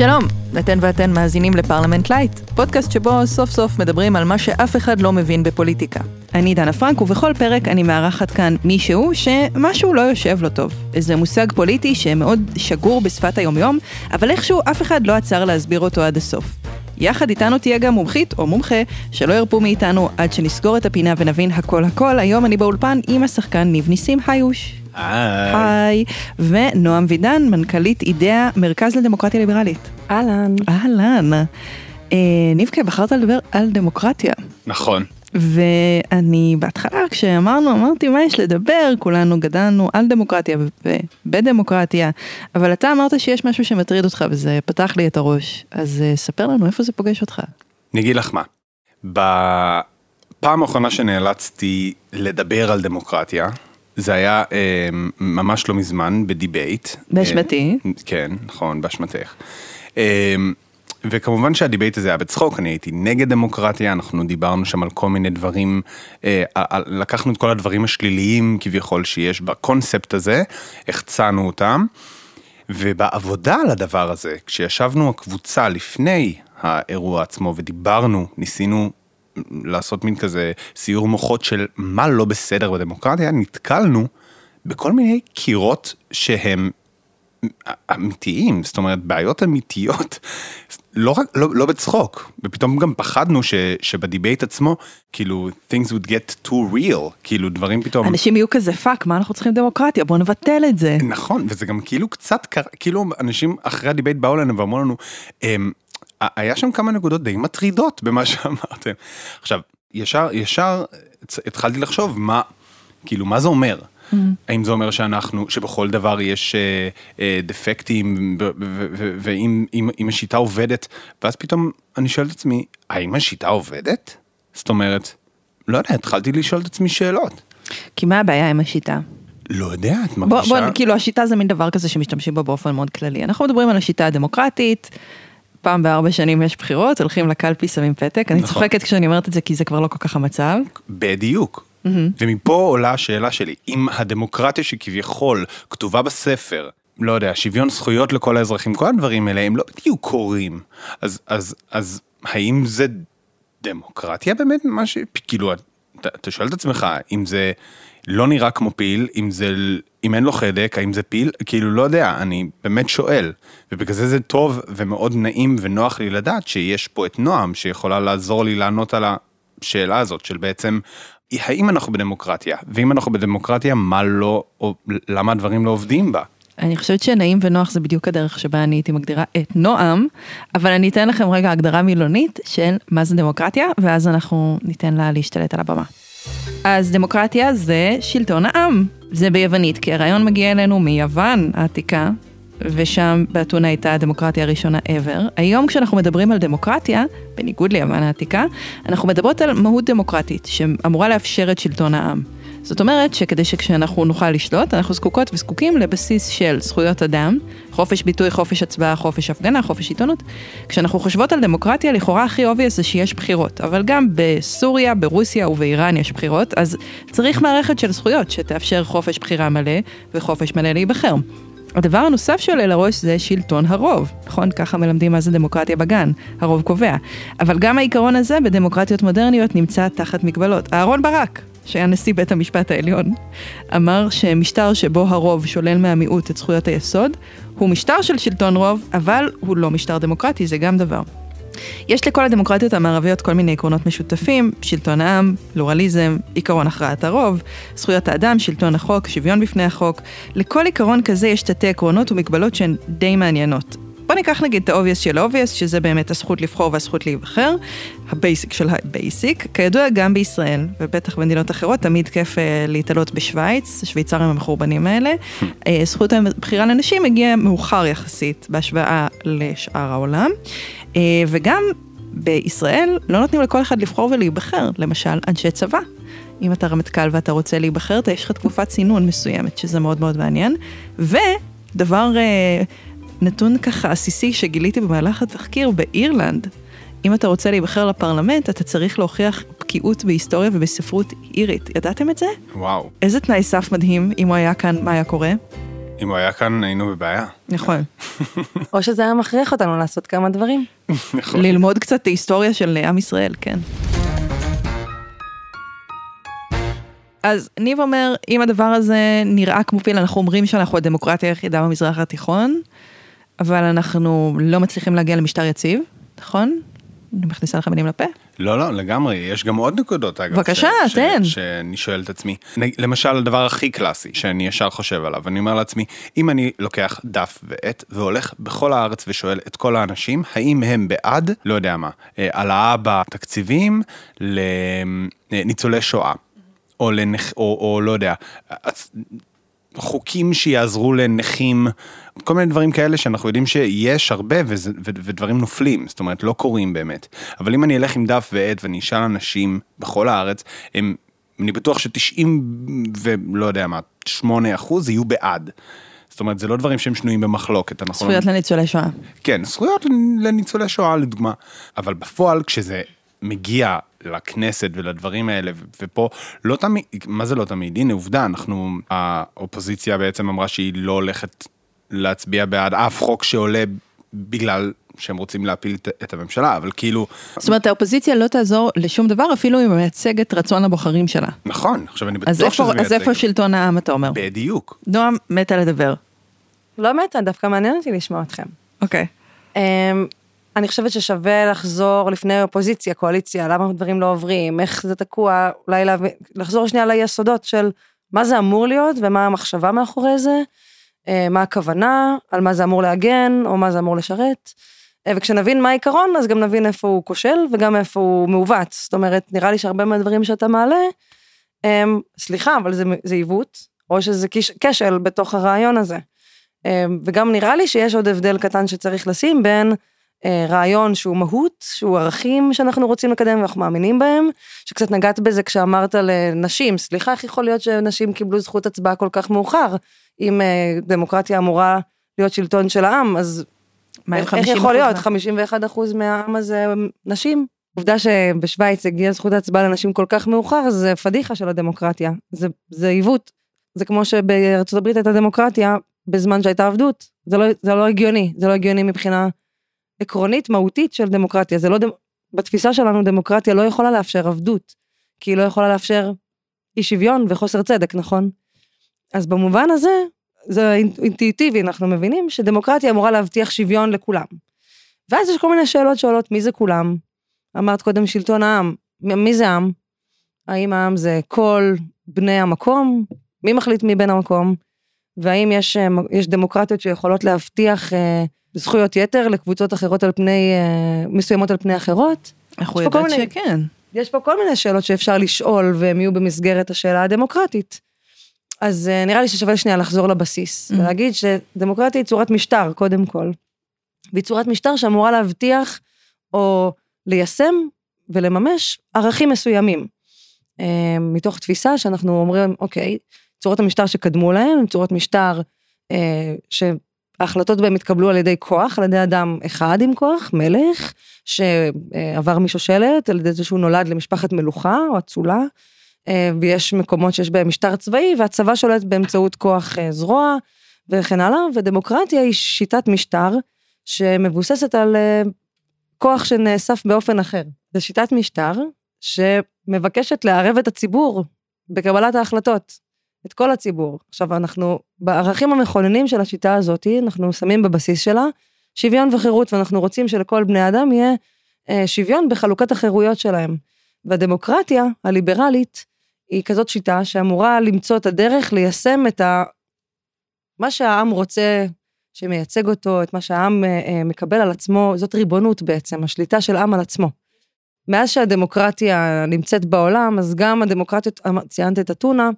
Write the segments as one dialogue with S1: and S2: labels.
S1: שלום, אתם ואתן מאזינים לפרלמנט לייט, פודקאסט שבו סוף סוף מדברים על מה שאף אחד לא מבין בפוליטיקה. אני דנה פרנק, ובכל פרק אני מארחת כאן מישהו שמשהו לא יושב לו טוב. איזה מושג פוליטי שמאוד שגור בשפת היומיום, אבל איכשהו אף אחד לא עצר להסביר אותו עד הסוף. יחד איתנו תהיה גם מומחית או מומחה שלא ירפו מאיתנו עד שנסגור את הפינה ונבין הכל הכל. היום אני באולפן עם השחקן ניב ניסים היוש. היי. ונועם וידן, מנכ"לית אידאה, מרכז לדמוקרטיה ליברלית.
S2: אהלן.
S1: אהלן. אה, ניבקה, בחרת לדבר על דמוקרטיה.
S3: נכון.
S1: ואני בהתחלה כשאמרנו, אמרתי מה יש לדבר, כולנו גדלנו על דמוקרטיה ובדמוקרטיה, אבל אתה אמרת שיש משהו שמטריד אותך וזה פתח לי את הראש, אז uh, ספר לנו איפה זה פוגש אותך.
S3: אני אגיד לך מה, בפעם האחרונה שנאלצתי לדבר על דמוקרטיה, זה היה אה, ממש לא מזמן ב debate.
S1: באשמתי.
S3: אה, כן, נכון, באשמתך. אה, וכמובן שה debate הזה היה בצחוק, אני הייתי נגד דמוקרטיה, אנחנו דיברנו שם על כל מיני דברים, אה, על, לקחנו את כל הדברים השליליים כביכול שיש בקונספט הזה, החצנו אותם, ובעבודה על הדבר הזה, כשישבנו הקבוצה לפני האירוע עצמו ודיברנו, ניסינו לעשות מין כזה סיור מוחות של מה לא בסדר בדמוקרטיה, נתקלנו בכל מיני קירות שהם אמיתיים, זאת אומרת בעיות אמיתיות, לא רק, לא, לא בצחוק, ופתאום גם פחדנו ש, שב debate עצמו, כאילו, things would get too real, כאילו דברים פתאום...
S1: אנשים יהיו כזה fuck, מה אנחנו צריכים דמוקרטיה, בוא נבטל את זה.
S3: נכון, וזה גם כאילו קצת, כאילו אנשים אחרי ה debate באו אלינו ואמרו לנו, אמ, היה שם כמה נקודות די מטרידות במה שאמרתם. עכשיו, ישר, ישר התחלתי לחשוב מה, כאילו, מה זה אומר? Mm-hmm. האם זה אומר שאנחנו, שבכל דבר יש אה, אה, דפקטים, ואם השיטה עובדת, ואז פתאום אני שואל את עצמי, האם השיטה עובדת? זאת אומרת, לא יודע, התחלתי לשאול את עצמי שאלות.
S1: כי מה הבעיה עם השיטה?
S3: לא יודע, את מרגישה...
S1: בוא, בוא, כאילו השיטה זה מין דבר כזה שמשתמשים בו באופן מאוד כללי. אנחנו מדברים על השיטה הדמוקרטית, פעם בארבע שנים יש בחירות, הולכים לקלפי, שמים פתק. אני נכון. צוחקת כשאני אומרת את זה כי זה כבר לא כל כך המצב.
S3: בדיוק. Mm-hmm. ומפה עולה השאלה שלי, אם הדמוקרטיה שכביכול כתובה בספר, לא יודע, שוויון זכויות לכל האזרחים, כל הדברים האלה, הם לא בדיוק קורים. אז, אז, אז האם זה דמוקרטיה באמת? מה ש... כאילו, אתה, אתה שואל את עצמך, אם זה לא נראה כמו פיל, אם זה, אם אין לו חדק, האם זה פיל? כאילו, לא יודע, אני באמת שואל. ובגלל זה זה טוב ומאוד נעים ונוח לי לדעת שיש פה את נועם, שיכולה לעזור לי לענות על השאלה הזאת של בעצם, האם אנחנו בדמוקרטיה? ואם אנחנו בדמוקרטיה, מה לא, או למה הדברים לא עובדים בה?
S1: אני חושבת שנעים ונוח זה בדיוק הדרך שבה אני הייתי מגדירה את נועם, אבל אני אתן לכם רגע הגדרה מילונית של מה זה דמוקרטיה, ואז אנחנו ניתן לה להשתלט על הבמה. אז דמוקרטיה זה שלטון העם. זה ביוונית, כי הרעיון מגיע אלינו מיוון העתיקה, ושם באתונה הייתה הדמוקרטיה הראשונה ever. היום כשאנחנו מדברים על דמוקרטיה, בניגוד ליוון העתיקה, אנחנו מדברות על מהות דמוקרטית, שאמורה לאפשר את שלטון העם. זאת אומרת שכדי שכשאנחנו נוכל לשלוט, אנחנו זקוקות וזקוקים לבסיס של זכויות אדם, חופש ביטוי, חופש הצבעה, חופש הפגנה, חופש עיתונות. כשאנחנו חושבות על דמוקרטיה, לכאורה הכי obvious זה שיש בחירות, אבל גם בסוריה, ברוסיה ובאיראן יש בחירות, אז צריך מערכת של זכויות שתאפשר חופש בחירה מלא וחופש מלא להיבחר. הדבר הנוסף שעולה לראש זה שלטון הרוב, נכון? ככה מלמדים מה זה דמוקרטיה בגן, הרוב קובע. אבל גם העיקרון הזה בדמוקרטיות מודרניות נמצא תחת מגבלות. אהרון ברק, שהיה נשיא בית המשפט העליון, אמר שמשטר שבו הרוב שולל מהמיעוט את זכויות היסוד, הוא משטר של שלטון רוב, אבל הוא לא משטר דמוקרטי, זה גם דבר. יש לכל הדמוקרטיות המערביות כל מיני עקרונות משותפים, שלטון העם, פלורליזם, עקרון הכרעת הרוב, זכויות האדם, שלטון החוק, שוויון בפני החוק. לכל עיקרון כזה יש תתי עקרונות ומגבלות שהן די מעניינות. בוא ניקח נגיד את ה obvious של ה obvious, שזה באמת הזכות לבחור והזכות להיבחר, ה basic של ה basic. כידוע גם בישראל, ובטח במדינות אחרות, תמיד כיף אה, להתעלות בשוויץ, השוויצרים המחורבנים האלה. אה, זכות הבחירה לנשים הגיעה מאוחר יחסית בהשוואה לשאר העולם. וגם בישראל לא נותנים לכל אחד לבחור ולהיבחר, למשל אנשי צבא. אם אתה רמטכ"ל ואתה רוצה להיבחר, יש לך תקופת צינון מסוימת, שזה מאוד מאוד מעניין. ודבר אה, נתון ככה עסיסי שגיליתי במהלך התחקיר באירלנד, אם אתה רוצה להיבחר לפרלמנט, אתה צריך להוכיח בקיאות בהיסטוריה ובספרות אירית. ידעתם את זה?
S3: וואו.
S1: איזה תנאי סף מדהים, אם הוא היה כאן, מה היה קורה?
S3: אם הוא היה כאן היינו בבעיה.
S1: נכון.
S2: או שזה היה מכריח אותנו לעשות כמה דברים.
S3: נכון.
S1: ללמוד קצת היסטוריה של עם ישראל, כן. אז ניב אומר, אם הדבר הזה נראה כמו פיל, אנחנו אומרים שאנחנו הדמוקרטיה היחידה במזרח התיכון, אבל אנחנו לא מצליחים להגיע למשטר יציב, נכון? אני מכניסה לך מילים לפה?
S3: לא, לא, לגמרי, יש גם עוד נקודות אגב.
S1: בבקשה,
S3: ש- ש-
S1: תן.
S3: שאני שואל את עצמי. למשל, הדבר הכי קלאסי שאני ישר חושב עליו, אני אומר לעצמי, אם אני לוקח דף ועט והולך בכל הארץ ושואל את כל האנשים, האם הם בעד, לא יודע מה, אה, העלאה בתקציבים לניצולי שואה, או, לנכ... או, או לא יודע, חוקים שיעזרו לנכים, כל מיני דברים כאלה שאנחנו יודעים שיש הרבה וזה, ו, ודברים נופלים, זאת אומרת לא קורים באמת. אבל אם אני אלך עם דף ועט ואני אשאל אנשים בכל הארץ, הם, אני בטוח ש-90 ולא יודע מה, 8 אחוז יהיו בעד. זאת אומרת, זה לא דברים שהם שנויים במחלוקת, אנחנו... לא-
S1: זכויות לניצולי שואה.
S3: כן, זכויות לניצולי שואה לדוגמה, אבל בפועל כשזה מגיע לכנסת ולדברים האלה, ופה לא תמיד, מה זה לא תמיד? הנה עובדה, אנחנו, האופוזיציה בעצם אמרה שהיא לא הולכת להצביע בעד אף חוק שעולה בגלל שהם רוצים להפיל את, הממשלה, אבל כאילו,
S1: זאת אומרת, האופוזיציה לא תעזור לשום דבר, אפילו אם היא מייצגת רצון הבוחרים שלה.
S3: נכון, עכשיו אני
S1: אז
S3: בטוח שזה
S1: איפה, אז
S3: מייצג.
S1: איפה שלטון העם, אתה אומר?
S3: בדיוק.
S1: נועם מתה לדבר.
S2: לא מתה, דווקא מעניין אותי לשמוע אתכם.
S1: אוקיי.
S2: אמ, אני חושבת ששווה לחזור לפני אופוזיציה, קואליציה, למה דברים לא עוברים, איך זה תקוע, אולי להבין, לחזור שנייה ליסודות של מה זה אמור להיות ומה המחשבה מאחורי זה, אה, מה הכוונה, על מה זה אמור להגן או מה זה אמור לשרת. אה, וכשנבין מה העיקרון, אז גם נבין איפה הוא כושל וגם איפה הוא מעוות. זאת אומרת, נראה לי שהרבה מהדברים שאתה מעלה, הם, סליחה, אבל זה, זה עיוות, או שזה כשל בתוך הרעיון הזה. אה, וגם נראה לי שיש עוד הבדל קטן שצריך לשים בין רעיון שהוא מהות, שהוא ערכים שאנחנו רוצים לקדם ואנחנו מאמינים בהם, שקצת נגעת בזה כשאמרת לנשים, סליחה, איך יכול להיות שנשים קיבלו זכות הצבעה כל כך מאוחר, אם אה, דמוקרטיה אמורה להיות שלטון של העם, אז איך
S1: 50
S2: יכול להיות?
S1: מה?
S2: 51 אחוז מהעם הזה נשים. עובדה שבשוויץ הגיעה זכות ההצבעה לנשים כל כך מאוחר, זה פדיחה של הדמוקרטיה. זה, זה עיוות. זה כמו שבארצות הברית הייתה דמוקרטיה בזמן שהייתה עבדות. זה לא, זה לא הגיוני. זה לא הגיוני מבחינה עקרונית, מהותית של דמוקרטיה. זה לא, דמ... בתפיסה שלנו דמוקרטיה לא יכולה לאפשר עבדות, כי היא לא יכולה לאפשר אי שוויון וחוסר צדק, נכון? אז במובן הזה, זה אינטואיטיבי, אנחנו מבינים שדמוקרטיה אמורה להבטיח שוויון לכולם. ואז יש כל מיני שאלות שעולות, מי זה כולם? אמרת קודם שלטון העם, מי זה עם? האם העם זה כל בני המקום? מי מחליט מי בן המקום? והאם יש, אה, יש דמוקרטיות שיכולות להבטיח אה, זכויות יתר לקבוצות אחרות על פני, אה, מסוימות על פני אחרות?
S1: אנחנו
S2: יש פה כל
S1: יודעת
S2: מיני-
S1: שכן.
S2: יש פה כל מיני שאלות שאפשר לשאול והם יהיו במסגרת השאלה הדמוקרטית. אז אה, נראה לי ששווה שנייה לחזור לבסיס,
S1: Mhm.
S2: ולהגיד שדמוקרטיה היא צורת משטר, קודם כל. והיא צורת משטר שאמורה להבטיח או ליישם ולממש ערכים מסוימים. אה, מתוך תפיסה שאנחנו אומרים, אוקיי, צורות המשטר שקדמו להם הן צורות משטר אה, שההחלטות בהם התקבלו על ידי כוח, על ידי אדם אחד עם כוח, מלך, שעבר משושלת על ידי זה שהוא נולד למשפחת מלוכה או אצולה, אה, ויש מקומות שיש בהם משטר צבאי והצבא שולט באמצעות כוח אה, זרוע וכן הלאה, ודמוקרטיה היא שיטת משטר שמבוססת על אה, כוח שנאסף באופן אחר. זו שיטת משטר שמבקשת לערב את הציבור בקבלת ההחלטות, את כל הציבור. עכשיו אנחנו, בערכים המכוננים של השיטה הזאת, אנחנו שמים בבסיס שלה שוויון וחירות, ואנחנו רוצים שלכל בני אדם יהיה אה, שוויון בחלוקת החירויות שלהם. והדמוקרטיה הליברלית היא כזאת שיטה שאמורה למצוא את הדרך ליישם את ה... מה שהעם רוצה שמייצג אותו, את מה שהעם אה, אה, מקבל על עצמו, זאת ריבונות בעצם, השליטה של עם על עצמו. מאז שהדמוקרטיה נמצאת בעולם, אז גם הדמוקרטיות, אמ- ציינת את אתונה,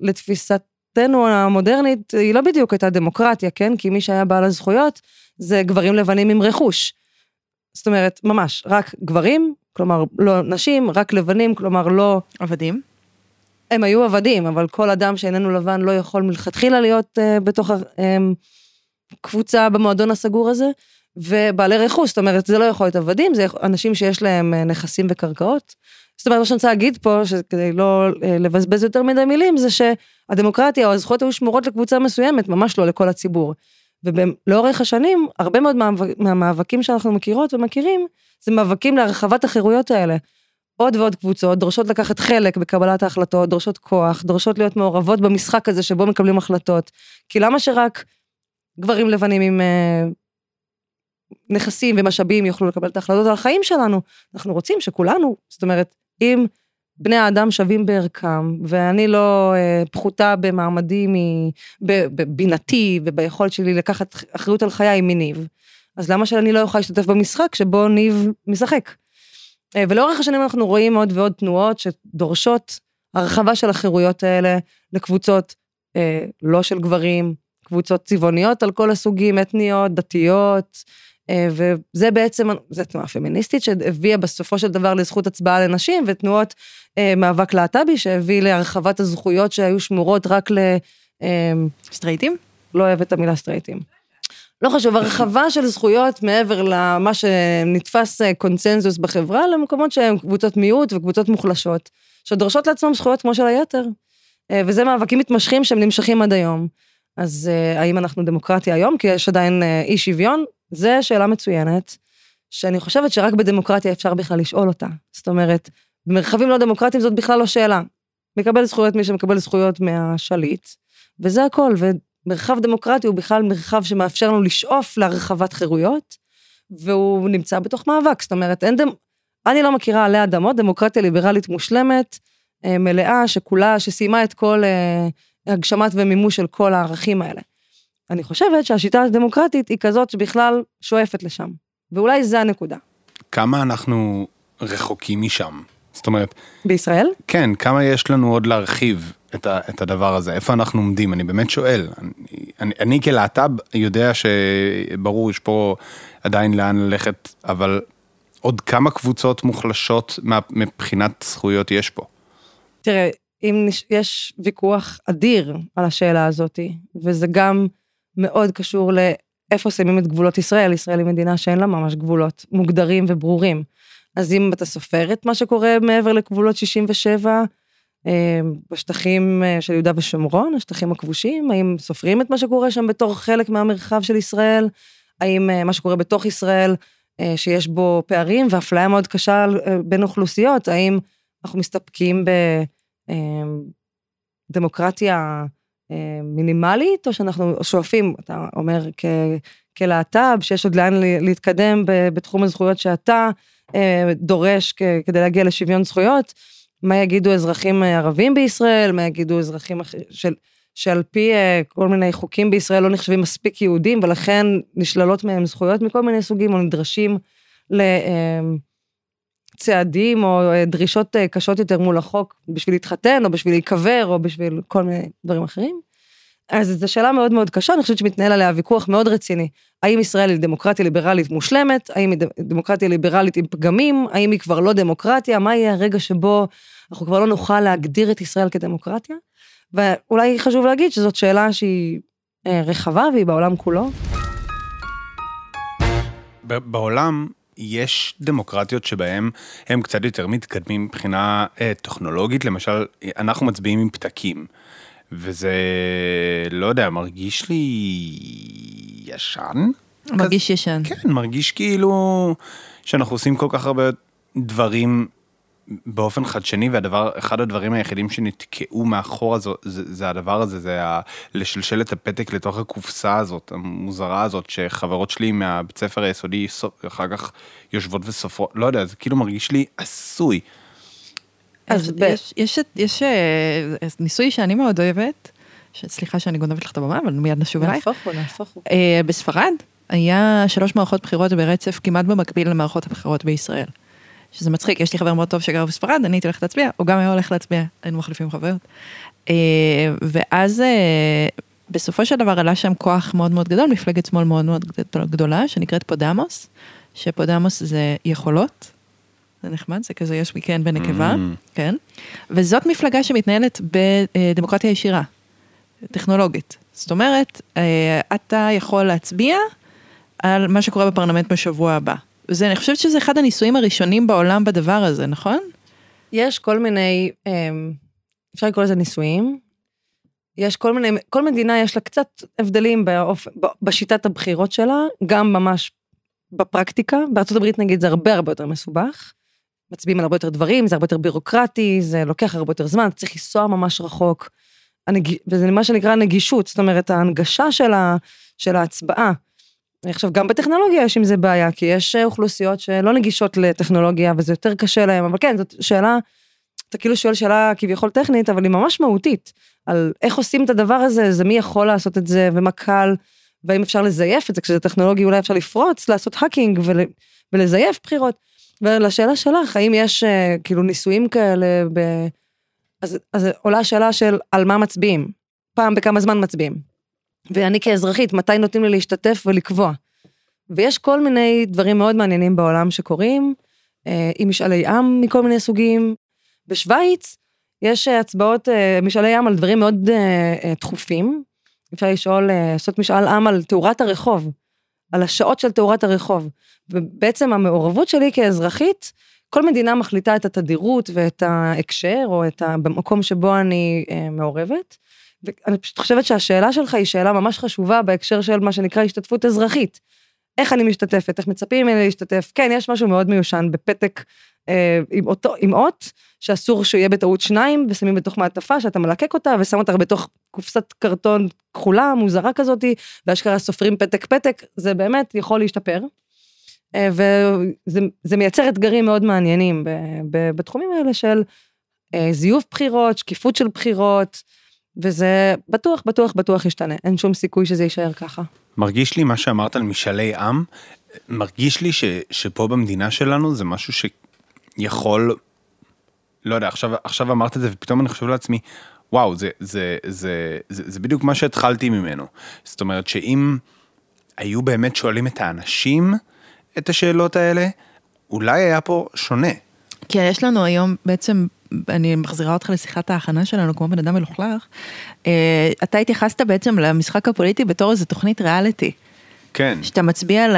S2: לתפיסתנו המודרנית, היא לא בדיוק הייתה דמוקרטיה, כן? כי מי שהיה בעל הזכויות זה גברים לבנים עם רכוש. זאת אומרת, ממש, רק גברים, כלומר לא נשים, רק לבנים, כלומר לא...
S1: עבדים.
S2: הם היו עבדים, אבל כל אדם שאיננו לבן לא יכול מלכתחילה להיות uh, בתוך הקבוצה במועדון הסגור הזה, ובעלי רכוש, זאת אומרת, זה לא יכול להיות עבדים, זה אנשים שיש להם uh, נכסים וקרקעות. זאת אומרת, מה שאני רוצה להגיד פה, כדי לא אה, לבזבז יותר מדי מילים, זה שהדמוקרטיה או הזכויות היו שמורות לקבוצה מסוימת, ממש לא לכל הציבור. ולאורך השנים, הרבה מאוד מהמאבקים שאנחנו מכירות ומכירים, זה מאבקים להרחבת החירויות האלה. עוד ועוד קבוצות דורשות לקחת חלק בקבלת ההחלטות, דורשות כוח, דורשות להיות מעורבות במשחק הזה שבו מקבלים החלטות. כי למה שרק גברים לבנים עם אה, נכסים ומשאבים יוכלו לקבל את ההחלטות על החיים שלנו? אנחנו רוצים שכולנו, זאת אומרת, אם בני האדם שווים בערכם, ואני לא אה, פחותה במעמדי, בבינתי וביכולת שלי לקחת אחריות על חיי מניב, אז למה שאני לא אוכל להשתתף במשחק שבו ניב משחק? אה, ולאורך השנים אנחנו רואים עוד ועוד תנועות שדורשות הרחבה של החירויות האלה לקבוצות אה, לא של גברים, קבוצות צבעוניות על כל הסוגים, אתניות, דתיות, וזה בעצם, זו תנועה פמיניסטית שהביאה בסופו של דבר לזכות הצבעה לנשים, ותנועות אה, מאבק להט"בי שהביא להרחבת הזכויות שהיו שמורות רק ל...
S1: אה, סטרייטים?
S2: לא אוהבת את המילה סטרייטים. לא חשוב, הרחבה של זכויות מעבר למה שנתפס קונצנזוס בחברה, למקומות שהם קבוצות מיעוט וקבוצות מוחלשות, שדורשות לעצמם זכויות כמו של היתר. וזה מאבקים מתמשכים שהם נמשכים עד היום. אז האם אנחנו דמוקרטיה היום? כי יש עדיין אי שוויון, זו שאלה מצוינת, שאני חושבת שרק בדמוקרטיה אפשר בכלל לשאול אותה. זאת אומרת, במרחבים לא דמוקרטיים זאת בכלל לא שאלה. מקבל זכויות מי שמקבל זכויות מהשליט, וזה הכל, ומרחב דמוקרטי הוא בכלל מרחב שמאפשר לנו לשאוף להרחבת חירויות, והוא נמצא בתוך מאבק, זאת אומרת, אין דמ... אני לא מכירה עלי אדמות, דמוקרטיה ליברלית מושלמת, אה, מלאה, שכולה, שסיימה את כל אה, הגשמת ומימוש של כל הערכים האלה. אני חושבת שהשיטה הדמוקרטית היא כזאת שבכלל שואפת לשם, ואולי זה הנקודה.
S3: כמה אנחנו רחוקים משם? זאת אומרת...
S2: בישראל?
S3: כן, כמה יש לנו עוד להרחיב את, ה, את הדבר הזה? איפה אנחנו עומדים? אני באמת שואל. אני, אני, אני כלהט"ב יודע שברור, יש פה עדיין לאן ללכת, אבל עוד כמה קבוצות מוחלשות מבחינת זכויות יש פה?
S2: תראה, אם יש ויכוח אדיר על השאלה הזאת, וזה גם מאוד קשור לאיפה שמים את גבולות ישראל, ישראל היא מדינה שאין לה ממש גבולות מוגדרים וברורים. אז אם אתה סופר את מה שקורה מעבר לגבולות 67, אה, בשטחים אה, של יהודה ושומרון, השטחים הכבושים, האם סופרים את מה שקורה שם בתור חלק מהמרחב של ישראל? האם אה, מה שקורה בתוך ישראל, שיש בו פערים ואפליה מאוד קשה בין אוכלוסיות, האם אנחנו מסתפקים בדמוקרטיה מינימלית, או שאנחנו שואפים, אתה אומר כלהט"ב, שיש עוד לאן להתקדם בתחום הזכויות שאתה אה, דורש כדי להגיע לשוויון זכויות, מה יגידו אזרחים ערבים בישראל, מה יגידו אזרחים של... שעל פי אה, כל מיני חוקים בישראל לא נחשבים מספיק יהודים, ולכן נשללות מהם זכויות מכל מיני סוגים, או נדרשים לצעדים או דרישות קשות יותר מול החוק בשביל להתחתן, או בשביל להיקבר, או בשביל כל מיני דברים אחרים. אז זו שאלה מאוד מאוד קשה, אני חושבת שמתנהל עליה ויכוח מאוד רציני. האם ישראל היא דמוקרטיה ליברלית מושלמת? האם היא דמוקרטיה ליברלית עם פגמים? האם היא כבר לא דמוקרטיה? מה יהיה הרגע שבו אנחנו כבר לא נוכל להגדיר את ישראל כדמוקרטיה? ואולי חשוב להגיד שזאת שאלה שהיא אה, רחבה והיא בעולם כולו.
S3: בעולם יש דמוקרטיות שבהן הם קצת יותר מתקדמים מבחינה אה, טכנולוגית, למשל, אנחנו מצביעים עם פתקים. וזה, לא יודע, מרגיש לי ישן.
S1: מרגיש כזה, ישן.
S3: כן, מרגיש כאילו שאנחנו עושים כל כך הרבה דברים באופן חדשני, והדבר, אחד הדברים היחידים שנתקעו מאחורה זה, זה, זה הדבר הזה, זה ה, לשלשל את הפתק לתוך הקופסה הזאת, המוזרה הזאת, שחברות שלי מהבית ספר היסודי אחר כך יושבות וסופרות, לא יודע, זה כאילו מרגיש לי עשוי.
S1: אז יש, יש, יש אה, ניסוי שאני מאוד אוהבת, סליחה שאני גונבת לך את הבמה, אבל מיד נשוב אלייך.
S2: נהפוך הוא, נהפוך הוא.
S1: אה, בספרד היה שלוש מערכות בחירות ברצף כמעט במקביל למערכות הבחירות בישראל. שזה מצחיק, יש לי חבר מאוד טוב שגר בספרד, אני הייתי הולכת להצביע, הוא גם היה הולך להצביע, היינו מחליפים חוויות. אה, ואז בסופו של דבר עלה שם כוח מאוד מאוד גדול, מפלגת שמאל מאוד מאוד גדולה, שנקראת פודמוס, שפודמוס זה יכולות, זה נחמד, זה כזה יש מכן בנקבה, mm. כן. וזאת מפלגה שמתנהלת בדמוקרטיה ישירה, טכנולוגית. זאת אומרת, אה, אתה יכול להצביע על מה שקורה בפרלמנט בשבוע הבא. וזה, אני חושבת שזה אחד הניסויים הראשונים בעולם בדבר הזה, נכון?
S2: יש כל מיני, אמ, אפשר לקרוא לזה ניסויים. יש כל מיני, כל מדינה יש לה קצת הבדלים באופ, בשיטת הבחירות שלה, גם ממש בפרקטיקה. הברית נגיד זה הרבה הרבה יותר מסובך. מצביעים על הרבה יותר דברים, זה הרבה יותר בירוקרטי, זה לוקח הרבה יותר זמן, צריך לנסוע ממש רחוק. הנג... וזה מה שנקרא נגישות, זאת אומרת ההנגשה של, ה... של ההצבעה. עכשיו, גם בטכנולוגיה יש עם זה בעיה, כי יש אוכלוסיות שלא נגישות לטכנולוגיה וזה יותר קשה להם, אבל כן, זאת שאלה, אתה כאילו שואל שאלה כביכול טכנית, אבל היא ממש מהותית, על איך עושים את הדבר הזה, זה מי יכול לעשות את זה, ומה קל, והאם אפשר לזייף את זה, כשזה טכנולוגי אולי אפשר לפרוץ, לעשות האקינג ול... ולזייף בחירות. ולשאלה שלך, האם יש אה, כאילו ניסויים כאלה, ב... אז, אז עולה השאלה של על מה מצביעים, פעם בכמה זמן מצביעים. ואני כאזרחית, מתי נותנים לי להשתתף ולקבוע. ויש כל מיני דברים מאוד מעניינים בעולם שקורים, אה, עם משאלי עם מכל מיני סוגים. בשוויץ יש אה, הצבעות, אה, משאלי עם על דברים מאוד דחופים. אפשר לשאול, לעשות משאל עם על תאורת הרחוב, על השעות של תאורת הרחוב. ובעצם המעורבות שלי כאזרחית, כל מדינה מחליטה את התדירות ואת ההקשר, או את המקום שבו אני מעורבת. ואני פשוט חושבת שהשאלה שלך היא שאלה ממש חשובה בהקשר של מה שנקרא השתתפות אזרחית. איך אני משתתפת, איך מצפים ממני להשתתף. כן, יש משהו מאוד מיושן בפתק אה, עם, אותו, עם אות, שאסור שהוא יהיה בטעות שניים, ושמים בתוך מעטפה שאתה מלקק אותה, ושם אותה בתוך קופסת קרטון כחולה, מוזרה כזאתי, ואשכרה סופרים פתק פתק, זה באמת יכול להשתפר. אה, וזה מייצר אתגרים מאוד מעניינים ב, ב, בתחומים האלה של אה, זיוף בחירות, שקיפות של בחירות, וזה בטוח, בטוח, בטוח ישתנה, אין שום סיכוי שזה יישאר ככה.
S3: מרגיש לי מה שאמרת על משאלי עם, מרגיש לי ש, שפה במדינה שלנו זה משהו שיכול, לא יודע, עכשיו, עכשיו אמרת את זה ופתאום אני חושב לעצמי, וואו, זה, זה, זה, זה, זה בדיוק מה שהתחלתי ממנו. זאת אומרת שאם היו באמת שואלים את האנשים את השאלות האלה, אולי היה פה שונה.
S1: כי יש לנו היום בעצם אני מחזירה אותך לשיחת ההכנה שלנו כמו בן אדם מלוכלך, אה, אתה התייחסת בעצם למשחק הפוליטי בתור איזה תוכנית ריאליטי.
S3: כן.
S1: שאתה מצביע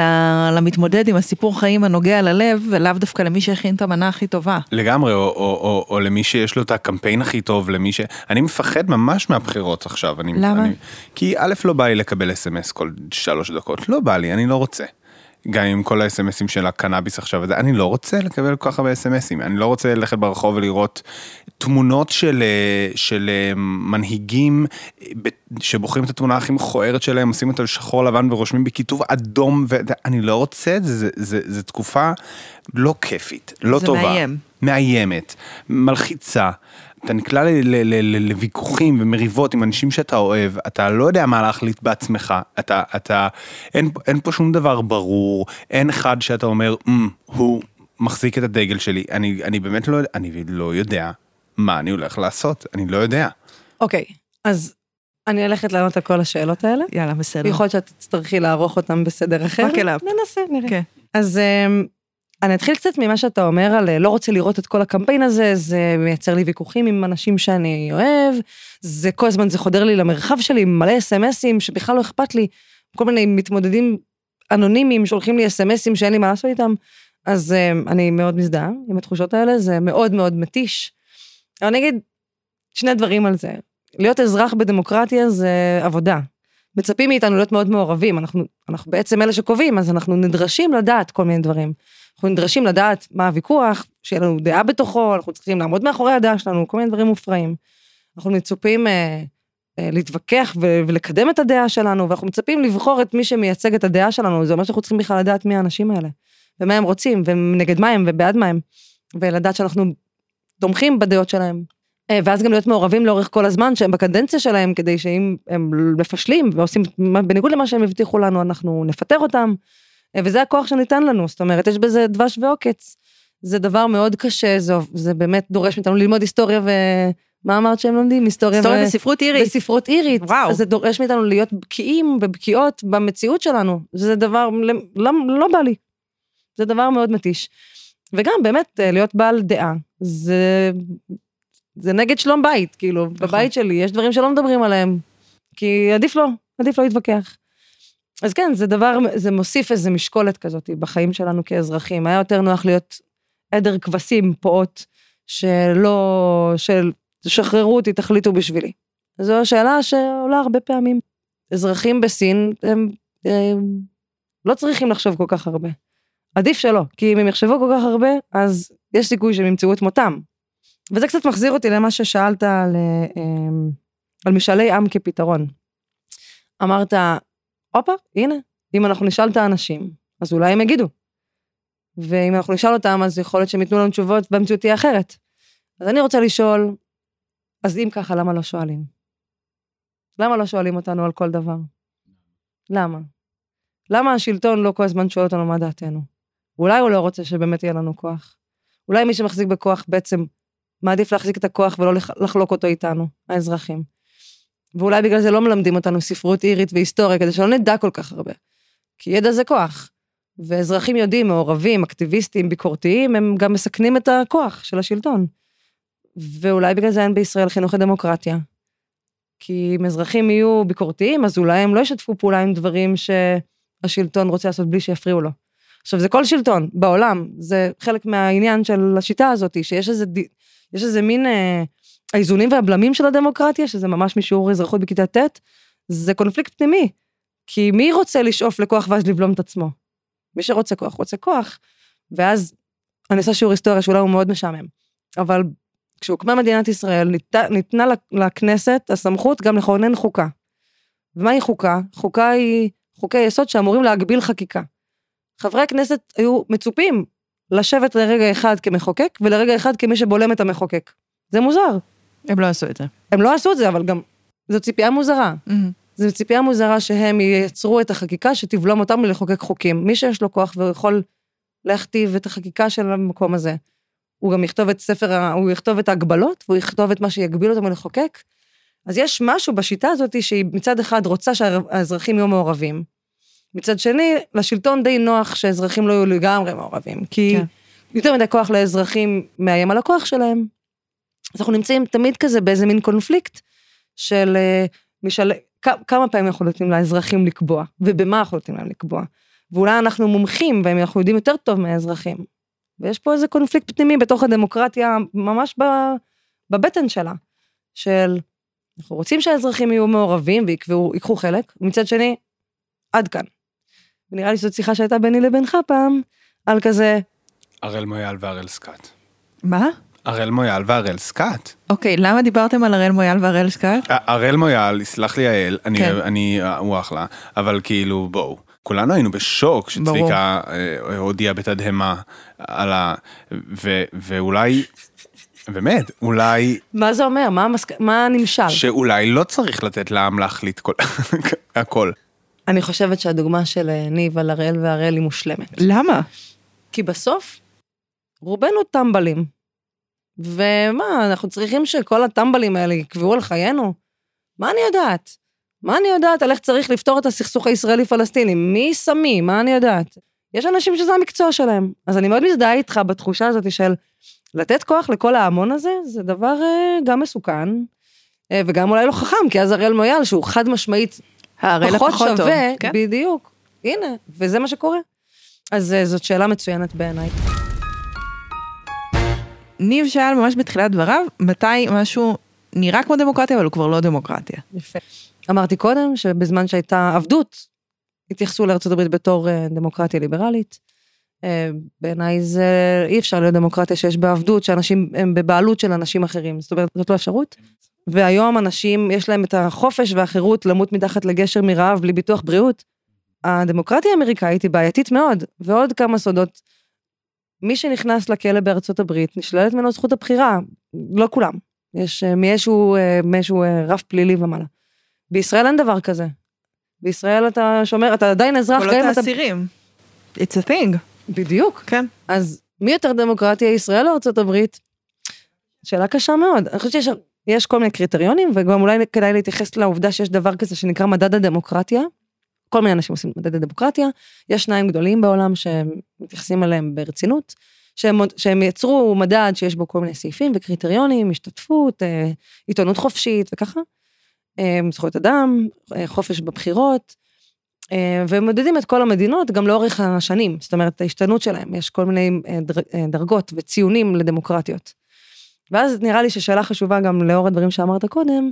S1: למתמודד עם הסיפור חיים הנוגע ללב, ולאו דווקא למי שהכין את המנה הכי טובה.
S3: לגמרי, או, או, או, או למי שיש לו את הקמפיין הכי טוב, למי ש... אני מפחד ממש מהבחירות עכשיו. אני,
S1: למה?
S3: אני, כי א', לא בא לי לקבל אס.אם.אס כל שלוש דקות, לא בא לי, אני לא רוצה. גם עם כל האס.אם.אסים של הקנאביס עכשיו, אני לא רוצה לקבל כל כך הרבה אס.אם.אסים, אני לא רוצה ללכת ברחוב ולראות תמונות של, של מנהיגים שבוחרים את התמונה הכי מכוערת שלהם, עושים אותה לשחור לבן ורושמים בכיתוב אדום, ואני לא רוצה את זה, זה, זה, זה תקופה לא כיפית, לא
S1: זה
S3: טובה.
S1: זה מאיים.
S3: מאיימת, מלחיצה. אתה נקלע לוויכוחים ומריבות עם אנשים שאתה אוהב, אתה לא יודע מה להחליט בעצמך, אתה, אתה, אין, אין פה שום דבר ברור, אין אחד שאתה אומר, mm, הוא מחזיק את הדגל שלי, אני, אני באמת לא, אני לא יודע מה אני הולך לעשות, אני לא יודע.
S2: אוקיי, okay, אז אני הולכת לענות על כל השאלות האלה.
S1: יאללה, בסדר.
S2: יכול להיות שאת תצטרכי לערוך אותם בסדר אחר.
S1: רק אליו.
S2: ננסה, נראה.
S1: כן.
S2: אז אמ, אני אתחיל קצת ממה שאתה אומר על לא רוצה לראות את כל הקמפיין הזה, זה מייצר לי ויכוחים עם אנשים שאני אוהב, זה כל הזמן, זה חודר לי למרחב שלי, מלא אס.אם.אסים שבכלל לא אכפת לי, כל מיני מתמודדים אנונימיים שולחים לי אס.אם.אסים שאין לי מה לעשות איתם, אז um, אני מאוד מזדהה עם התחושות האלה, זה מאוד מאוד מתיש. אבל אני אגיד שני דברים על זה. להיות אזרח בדמוקרטיה זה עבודה. מצפים מאיתנו להיות מאוד מעורבים, אנחנו, אנחנו בעצם אלה שקובעים, אז אנחנו נדרשים לדעת כל מיני דברים. אנחנו נדרשים לדעת מה הוויכוח, שיהיה לנו דעה בתוכו, אנחנו צריכים לעמוד מאחורי הדעה שלנו, כל מיני דברים מופרעים. אנחנו מצופים אה, אה, להתווכח ו- ולקדם את הדעה שלנו, ואנחנו מצפים לבחור את מי שמייצג את הדעה שלנו, זה אומר שאנחנו צריכים בכלל לדעת מי האנשים האלה, ומה הם רוצים, ונגד מה הם, ובעד מה הם, ולדעת שאנחנו תומכים בדעות שלהם. אה, ואז גם להיות מעורבים לאורך כל הזמן שהם בקדנציה שלהם, כדי שאם הם מפשלים ועושים בניגוד למה שהם הבטיחו לנו, אנחנו נפטר אותם. וזה הכוח שניתן לנו, זאת אומרת, יש בזה דבש ועוקץ. זה דבר מאוד קשה, זה, זה באמת דורש מאיתנו ללמוד היסטוריה ו... מה אמרת שהם לומדים? היסטוריה,
S1: היסטוריה ו... וספרות אירית.
S2: וספרות אירית.
S1: וואו.
S2: זה דורש מאיתנו להיות בקיאים ובקיאות במציאות שלנו. זה דבר, לא, לא בא לי. זה דבר מאוד מתיש. וגם באמת להיות בעל דעה, זה, זה נגד שלום בית, כאילו, נכון. בבית שלי יש דברים שלא מדברים עליהם, כי עדיף לא, עדיף לא להתווכח. אז כן, זה דבר, זה מוסיף איזה משקולת כזאת בחיים שלנו כאזרחים. היה יותר נוח להיות עדר כבשים, פעוט, שלא, של תשחררו אותי, תחליטו בשבילי. זו השאלה שעולה הרבה פעמים. אזרחים בסין, הם, הם לא צריכים לחשוב כל כך הרבה. עדיף שלא, כי אם הם יחשבו כל כך הרבה, אז יש סיכוי שהם ימצאו את מותם. וזה קצת מחזיר אותי למה ששאלת על, אמ, על משאלי עם כפתרון. אמרת, הופה, הנה, אם אנחנו נשאל את האנשים, אז אולי הם יגידו. ואם אנחנו נשאל אותם, אז יכול להיות שהם ייתנו לנו תשובות והמציאות תהיה אחרת. אז אני רוצה לשאול, אז אם ככה, למה לא שואלים? למה לא שואלים אותנו על כל דבר? למה? למה השלטון לא כל הזמן שואל אותנו מה דעתנו? אולי הוא לא רוצה שבאמת יהיה לנו כוח. אולי מי שמחזיק בכוח בעצם מעדיף להחזיק את הכוח ולא לחלוק אותו איתנו, האזרחים. ואולי בגלל זה לא מלמדים אותנו ספרות אירית והיסטוריה, כדי שלא נדע כל כך הרבה. כי ידע זה כוח. ואזרחים יודעים, מעורבים, אקטיביסטים, ביקורתיים, הם גם מסכנים את הכוח של השלטון. ואולי בגלל זה אין בישראל חינוך לדמוקרטיה. כי אם אזרחים יהיו ביקורתיים, אז אולי הם לא ישתפו פעולה עם דברים שהשלטון רוצה לעשות בלי שיפריעו לו. עכשיו, זה כל שלטון בעולם, זה חלק מהעניין של השיטה הזאת, שיש איזה, יש איזה מין אה, האיזונים והבלמים של הדמוקרטיה, שזה ממש משיעור אזרחות בכיתה ט', זה קונפליקט פנימי. כי מי רוצה לשאוף לכוח ואז לבלום את עצמו? מי שרוצה כוח, רוצה כוח. ואז אני עושה שיעור היסטוריה שאולי הוא מאוד משעמם. אבל כשהוקמה מדינת ישראל, ניתנה, ניתנה לכנסת הסמכות גם לכונן חוקה. ומהי חוקה? חוקה היא חוקי יסוד שאמורים להגביל חקיקה. חברי הכנסת היו מצופים לשבת לרגע אחד כמחוקק ולרגע אחד כמי שבולם את המחוקק. זה מוזר.
S1: הם לא עשו את זה.
S2: הם לא עשו את זה, אבל גם זו ציפייה מוזרה. Mm-hmm. זו ציפייה מוזרה שהם ייצרו את החקיקה שתבלום אותם מלחוקק חוקים. מי שיש לו כוח ויכול להכתיב את החקיקה של המקום הזה, הוא גם יכתוב את ספר, הוא יכתוב את ההגבלות, והוא יכתוב את מה שיגביל אותם מלחוקק. אז יש משהו בשיטה הזאת שהיא מצד אחד רוצה שהאזרחים יהיו מעורבים. מצד שני, לשלטון די נוח שהאזרחים לא יהיו לגמרי מעורבים, כי כן. יותר מדי כוח לאזרחים מאיים על הכוח שלהם. אז אנחנו נמצאים תמיד כזה באיזה מין קונפליקט של אה, משל... כמה פעמים אנחנו נותנים לאזרחים לקבוע, ובמה אנחנו נותנים להם לקבוע. ואולי אנחנו מומחים, ואנחנו יודעים יותר טוב מהאזרחים. ויש פה איזה קונפליקט פנימי בתוך הדמוקרטיה, ממש בבטן שלה, של אנחנו רוצים שהאזרחים יהיו מעורבים ויקחו חלק, ומצד שני, עד כאן. ונראה לי שזאת שיחה שהייתה ביני לבינך פעם, על כזה...
S3: הראל מויאל והראל סקאט.
S1: מה?
S3: הראל מויאל והראל סקאט.
S1: אוקיי, למה דיברתם על הראל מויאל והראל סקאט?
S3: הראל מויאל, יסלח לי יעל, אני, כן. אני, הוא אחלה, אבל כאילו, בואו. כולנו היינו בשוק שצביקה אה, הודיע בתדהמה על ה... ו, ואולי, באמת, אולי...
S2: מה זה אומר? מה, המסק... מה הנמשל?
S3: שאולי לא צריך לתת לעם להחליט כל... הכל.
S2: אני חושבת שהדוגמה של אה, ניב על הראל והראל היא מושלמת.
S1: למה?
S2: כי בסוף, רובנו טמבלים. ומה, אנחנו צריכים שכל הטמבלים האלה יקבעו על חיינו? מה אני יודעת? מה אני יודעת על איך צריך לפתור את הסכסוך הישראלי-פלסטיני? מי שמי? מה אני יודעת? יש אנשים שזה המקצוע שלהם. אז אני מאוד מזדהה איתך בתחושה הזאת של לתת כוח לכל ההמון הזה, זה דבר uh, גם מסוכן, uh, וגם אולי לא חכם, כי אז אריאל מויאל, שהוא חד משמעית פחות שווה, טוב, כן? בדיוק, הנה, וזה מה שקורה. אז uh, זאת שאלה מצוינת בעיניי.
S1: ניב שאל ממש בתחילת דבריו, מתי משהו נראה כמו דמוקרטיה, אבל הוא כבר לא דמוקרטיה.
S2: יפה. אמרתי קודם שבזמן שהייתה עבדות, התייחסו הברית בתור אה, דמוקרטיה ליברלית. אה, בעיניי זה אי אפשר להיות דמוקרטיה שיש בה עבדות, שאנשים הם בבעלות של אנשים אחרים, זאת אומרת, זאת לא אפשרות. והיום אנשים, יש להם את החופש והחירות למות מתחת לגשר מרעב בלי ביטוח בריאות. הדמוקרטיה האמריקאית היא בעייתית מאוד, ועוד כמה סודות. מי שנכנס לכלא בארצות הברית, נשללת ממנו זכות הבחירה, לא כולם. יש אה, מאיזשהו, מאיזשהו רף פלילי ומעלה. בישראל אין דבר כזה. בישראל אתה שומר, אתה עדיין אזרח,
S1: גם אם אתה... האסירים. It's a thing.
S2: בדיוק.
S1: כן.
S2: אז מי יותר דמוקרטיה, ישראל או ארצות הברית? שאלה קשה מאוד. אני חושבת שיש כל מיני קריטריונים, וגם אולי כדאי להתייחס לעובדה שיש דבר כזה שנקרא מדד הדמוקרטיה. כל מיני אנשים עושים מדד הדמוקרטיה. יש שניים גדולים בעולם שמתייחסים אליהם ברצינות, שהם, שהם יצרו מדד שיש בו כל מיני סעיפים וקריטריונים, השתתפות, אה, עיתונות חופשית וככה. אמ, זכויות אדם, אה, חופש בבחירות, אה, והם מודדים את כל המדינות גם לאורך השנים, זאת אומרת, ההשתנות שלהם, יש כל מיני אה, דרגות וציונים לדמוקרטיות. ואז נראה לי ששאלה חשובה גם לאור הדברים שאמרת קודם,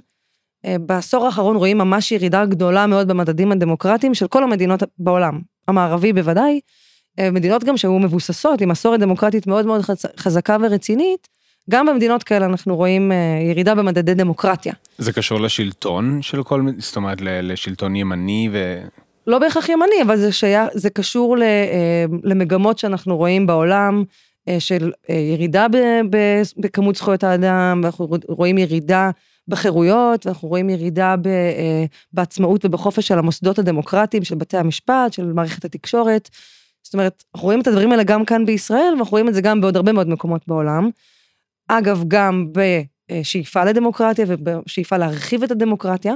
S2: אה, בעשור האחרון רואים ממש ירידה גדולה מאוד במדדים הדמוקרטיים של כל המדינות בעולם, המערבי בוודאי, אה, מדינות גם שהיו מבוססות עם מסורת דמוקרטית מאוד מאוד חזקה ורצינית, גם במדינות כאלה אנחנו רואים אה, ירידה במדדי דמוקרטיה.
S3: זה קשור לשלטון של כל, זאת אומרת לשלטון ימני ו...
S2: לא בהכרח ימני, אבל זה, שיה, זה קשור למגמות שאנחנו רואים בעולם, של ירידה בכמות זכויות האדם, ואנחנו רואים ירידה בחירויות, ואנחנו רואים ירידה אה, בעצמאות ובחופש של המוסדות הדמוקרטיים, של בתי המשפט, של מערכת התקשורת. זאת אומרת, אנחנו רואים את הדברים האלה גם כאן בישראל, ואנחנו רואים את זה גם בעוד הרבה מאוד מקומות בעולם. אגב, גם בשאיפה לדמוקרטיה ובשאיפה להרחיב את הדמוקרטיה.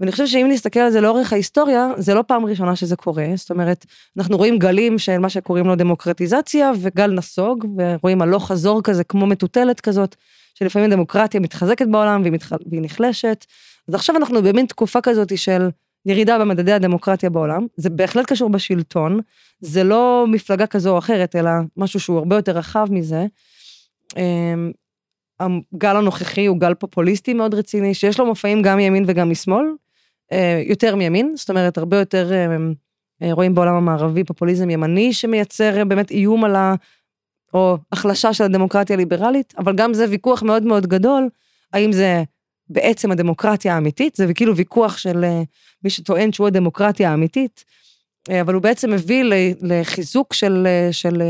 S2: ואני חושבת שאם נסתכל על זה לאורך ההיסטוריה, זה לא פעם ראשונה שזה קורה. זאת אומרת, אנחנו רואים גלים של מה שקוראים לו דמוקרטיזציה וגל נסוג, ורואים הלוך חזור כזה כמו מטוטלת כזאת, שלפעמים הדמוקרטיה מתחזקת בעולם והיא, מתח... והיא נחלשת. אז עכשיו אנחנו במין תקופה כזאת של ירידה במדדי הדמוקרטיה בעולם, זה בהחלט קשור בשלטון, זה לא מפלגה כזו או אחרת, אלא משהו שהוא הרבה יותר רחב מזה. אמ, הגל הנוכחי הוא גל פופוליסטי מאוד רציני, שיש לו מופעים גם מימין וגם משמאל, יותר מימין, זאת אומרת, הרבה יותר אמ, אה, רואים בעולם המערבי פופוליזם ימני שמייצר באמת איום על ה... או החלשה של הדמוקרטיה הליברלית, אבל גם זה ויכוח מאוד מאוד גדול, האם זה בעצם הדמוקרטיה האמיתית, זה כאילו ויכוח של אה, מי שטוען שהוא הדמוקרטיה האמיתית, אה, אבל הוא בעצם מביא לחיזוק של, אה, של,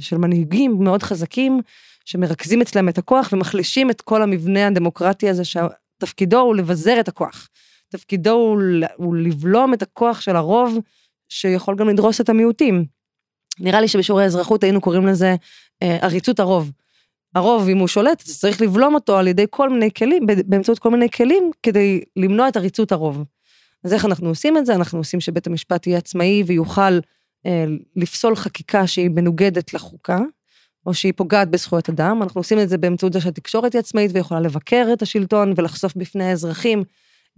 S2: של מנהיגים מאוד חזקים, שמרכזים אצלם את הכוח ומחלישים את כל המבנה הדמוקרטי הזה, שתפקידו הוא לבזר את הכוח. תפקידו הוא, הוא לבלום את הכוח של הרוב, שיכול גם לדרוס את המיעוטים. נראה לי שבשיעורי האזרחות היינו קוראים לזה אה, עריצות הרוב. הרוב, אם הוא שולט, צריך לבלום אותו על ידי כל מיני כלים, באמצעות כל מיני כלים, כדי למנוע את עריצות הרוב. אז איך אנחנו עושים את זה? אנחנו עושים שבית המשפט יהיה עצמאי ויוכל אה, לפסול חקיקה שהיא מנוגדת לחוקה, או שהיא פוגעת בזכויות אדם. אנחנו עושים את זה באמצעות זה שהתקשורת היא עצמאית ויכולה לבקר את השלטון ולחשוף בפני האזרחים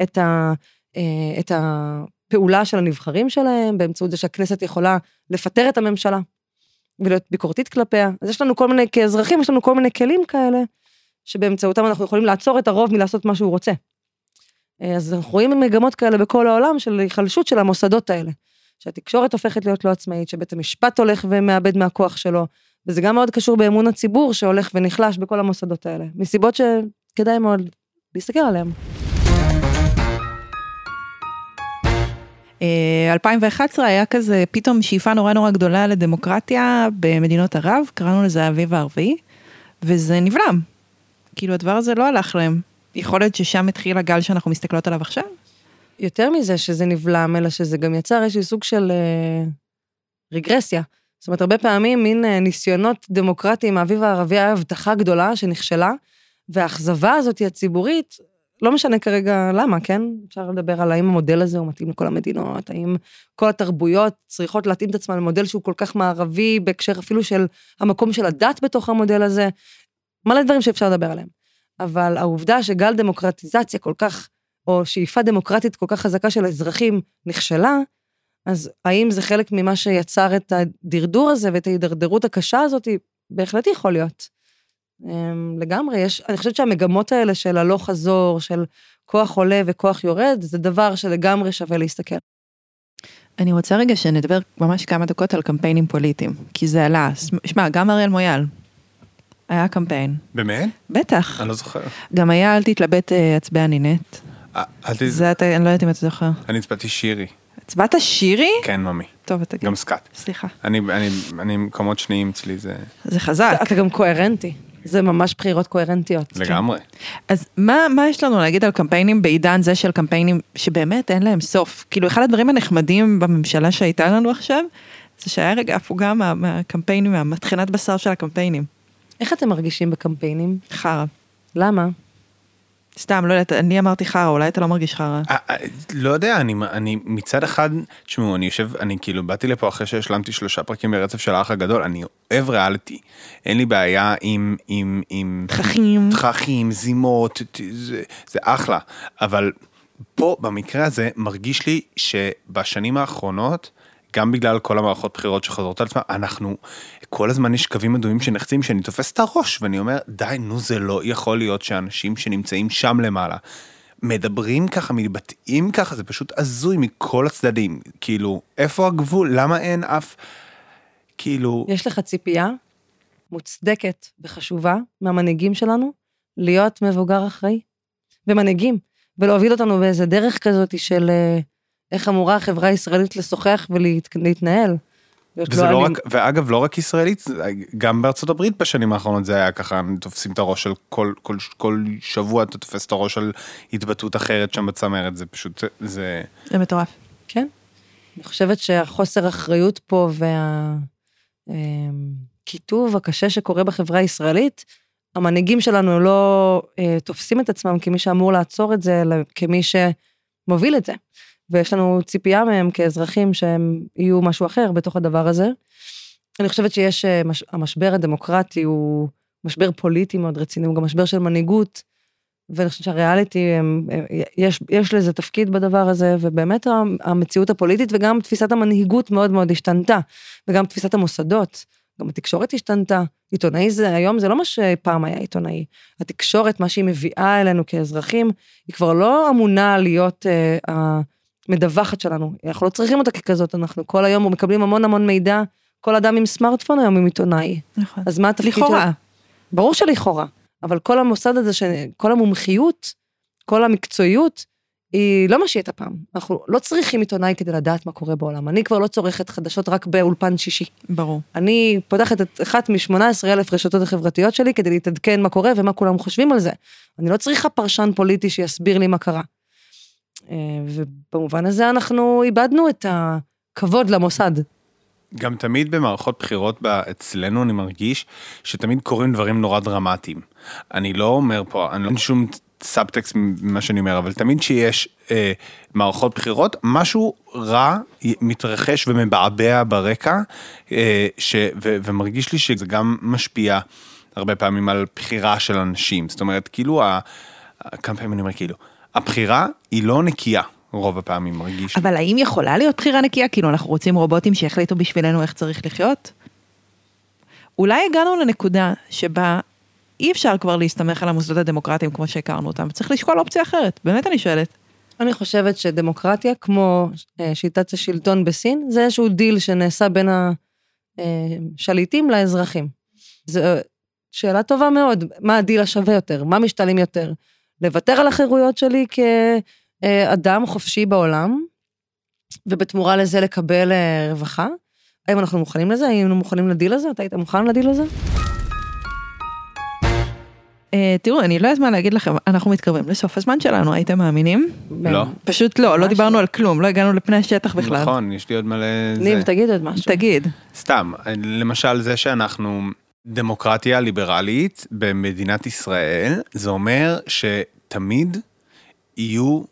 S2: את, ה, אה, את הפעולה של הנבחרים שלהם, באמצעות זה שהכנסת יכולה לפטר את הממשלה. ולהיות ביקורתית כלפיה. אז יש לנו כל מיני, כאזרחים, יש לנו כל מיני כלים כאלה, שבאמצעותם אנחנו יכולים לעצור את הרוב מלעשות מה שהוא רוצה. אה, אז אנחנו רואים מגמות כאלה בכל העולם של היחלשות של המוסדות האלה. שהתקשורת הופכת להיות לא עצמאית, שבית המשפט הולך ומאבד מהכוח שלו, וזה גם מאוד קשור באמון הציבור שהולך ונחלש בכל המוסדות האלה, מסיבות שכדאי מאוד להסתכל עליהן.
S1: 2011 היה כזה פתאום שאיפה נורא נורא גדולה לדמוקרטיה במדינות ערב, קראנו לזה האביב הערבי, וזה נבלם. כאילו הדבר הזה לא הלך להם. יכול להיות ששם התחיל הגל שאנחנו מסתכלות עליו עכשיו?
S2: יותר מזה שזה נבלם, אלא שזה גם יצר איזשהו סוג של אה, רגרסיה. זאת אומרת, הרבה פעמים מין אה, ניסיונות דמוקרטיים מהאביב הערבי היה הבטחה גדולה שנכשלה, והאכזבה הזאת הציבורית לא משנה כרגע למה, כן? אפשר לדבר על האם המודל הזה הוא מתאים לכל המדינות, האם כל התרבויות צריכות להתאים את עצמן למודל שהוא כל כך מערבי, בהקשר אפילו של המקום של הדת בתוך המודל הזה, מלא דברים שאפשר לדבר עליהם. אבל העובדה שגל דמוקרטיזציה כל כך, או שאיפה דמוקרטית כל כך חזקה של האזרחים נכשלה, אז האם זה חלק ממה שיצר את הדרדור הזה ואת ההידרדרות הקשה הזאת? בהחלט יכול להיות. אמ, לגמרי, יש, אני חושבת שהמגמות האלה של הלוך חזור, של כוח עולה וכוח יורד, זה דבר שלגמרי שווה להסתכל.
S1: אני רוצה רגע שנדבר ממש כמה דקות על קמפיינים פוליטיים, כי זה עלה. שמע, גם אריאל מויאל, היה קמפיין.
S3: באמת?
S1: בטח.
S3: אני לא זוכר.
S1: גם היה אל תתלבט אה, הצבע נינט.
S3: אה,
S1: זה אתה, אני לא יודעת אם אתה זוכר.
S3: אני הצבעתי שירי.
S1: הצבעת שירי?
S3: כן, ממי.
S1: טוב, אתה...
S3: גם סקאט.
S1: סליחה.
S3: אני, אני, אני מקומות שניים אצלי זה...
S1: זה חזק.
S2: אתה גם קוהרנטי. זה ממש בחירות קוהרנטיות.
S3: לגמרי.
S1: אז מה, מה יש לנו להגיד על קמפיינים בעידן זה של קמפיינים שבאמת אין להם סוף? כאילו אחד הדברים הנחמדים בממשלה שהייתה לנו עכשיו, זה שהיה רגע הפוגה מה, מהקמפיינים, מהמטחנת בשר של הקמפיינים.
S2: איך אתם מרגישים בקמפיינים?
S1: חרא.
S2: למה?
S1: סתם, לא יודעת, אני אמרתי חרא, אולי אתה לא מרגיש חרא.
S3: אה, אה, לא יודע, אני, אני מצד אחד, תשמעו, אני יושב, אני כאילו באתי לפה אחרי שהשלמתי שלושה פרקים ברצף של האח הגדול, אני אוהב ריאליטי, אין לי בעיה עם, עם, עם...
S1: תככים.
S3: תככים, זימות, זה, זה אחלה, אבל פה, במקרה הזה, מרגיש לי שבשנים האחרונות, גם בגלל כל המערכות בחירות שחוזרות על עצמן, אנחנו, כל הזמן יש קווים אדומים שנחצים שאני תופס את הראש ואני אומר די נו זה לא יכול להיות שאנשים שנמצאים שם למעלה מדברים ככה מתבטאים ככה זה פשוט הזוי מכל הצדדים. כאילו איפה הגבול? למה אין אף כאילו
S2: יש לך ציפייה מוצדקת וחשובה מהמנהיגים שלנו להיות מבוגר אחראי? ומנהיגים ולהוביל אותנו באיזה דרך כזאת של אה, איך אמורה החברה הישראלית לשוחח ולהתנהל.
S3: וזה לא רק, ואגב לא רק ישראלית, גם בארצות הברית בשנים האחרונות זה היה ככה, תופסים את הראש של כל, כל, כל שבוע אתה תופס את הראש על התבטאות אחרת שם בצמרת, זה פשוט, זה...
S1: זה מטורף.
S2: כן. אני חושבת שהחוסר אחריות פה והקיטוב הקשה שקורה בחברה הישראלית, המנהיגים שלנו לא אה, תופסים את עצמם כמי שאמור לעצור את זה, אלא כמי שמוביל את זה. ויש לנו ציפייה מהם כאזרחים שהם יהיו משהו אחר בתוך הדבר הזה. אני חושבת שיש, אה, מש, המשבר הדמוקרטי הוא משבר פוליטי מאוד רציני, הוא גם משבר של מנהיגות, ואני חושבת שהריאליטי, הם, יש, יש לזה תפקיד בדבר הזה, ובאמת המציאות הפוליטית וגם תפיסת המנהיגות מאוד מאוד השתנתה, וגם תפיסת המוסדות, גם התקשורת השתנתה. עיתונאי זה, היום זה לא מה שפעם היה עיתונאי. התקשורת, מה שהיא מביאה אלינו כאזרחים, היא כבר לא אמונה להיות אה, המדווחת שלנו. אנחנו לא צריכים אותה ככזאת, אנחנו כל היום מקבלים המון המון מידע, כל אדם עם סמארטפון היום הוא עיתונאי.
S1: נכון.
S2: אז מה התפקיד
S1: לכאורה.
S2: של... ברור שלכאורה, אבל כל המוסד הזה, ש... כל המומחיות, כל המקצועיות, היא לא מה שהיא הייתה פעם. אנחנו לא צריכים עיתונאי כדי לדעת מה קורה בעולם. אני כבר לא צורכת חדשות רק באולפן שישי.
S1: ברור.
S2: אני פותחת את אחת מ-18 אלף רשתות החברתיות שלי כדי להתעדכן מה קורה ומה כולם חושבים על זה. אני לא צריכה פרשן פוליטי שיסביר לי מה קרה. אה, ובמובן הזה אנחנו איבדנו את הכבוד למוסד.
S3: גם תמיד במערכות בחירות אצלנו אני מרגיש שתמיד קורים דברים נורא דרמטיים. אני לא אומר פה, אני לא שום סאבטקסט ממה שאני אומר, אבל תמיד שיש אה, מערכות בחירות, משהו רע מתרחש ומבעבע ברקע, אה, ש, ו, ומרגיש לי שזה גם משפיע הרבה פעמים על בחירה של אנשים. זאת אומרת, כאילו, ה, כמה פעמים אני אומר כאילו, הבחירה היא לא נקייה. רוב הפעמים מרגיש.
S1: אבל האם יכולה להיות בחירה נקייה? כאילו, אנחנו רוצים רובוטים שיחליטו בשבילנו איך צריך לחיות? אולי הגענו לנקודה שבה אי אפשר כבר להסתמך על המוסדות הדמוקרטיים כמו שהכרנו אותם, צריך לשקול אופציה אחרת, באמת אני שואלת.
S2: אני חושבת שדמוקרטיה, כמו אה, שיטת השלטון בסין, זה איזשהו דיל שנעשה בין השליטים לאזרחים. זו שאלה טובה מאוד, מה הדיל השווה יותר? מה משתלם יותר? לוותר על החירויות שלי כאדם חופשי בעולם, ובתמורה לזה לקבל אה, רווחה? האם אנחנו מוכנים לזה? האם היינו מוכנים לדיל הזה? אתה היית מוכן לדיל הזה?
S1: אה, תראו, אני לא יודעת מה להגיד לכם, אנחנו מתקרבים לסוף הזמן שלנו, הייתם מאמינים?
S3: לא.
S1: פשוט לא, לא דיברנו
S2: לא.
S1: על כלום, לא הגענו לפני השטח בכלל.
S3: נכון, יש לי עוד מלא...
S2: ניב. תגיד עוד משהו.
S1: תגיד,
S3: סתם, למשל זה שאנחנו דמוקרטיה ליברלית במדינת ישראל, זה אומר שתמיד יהיו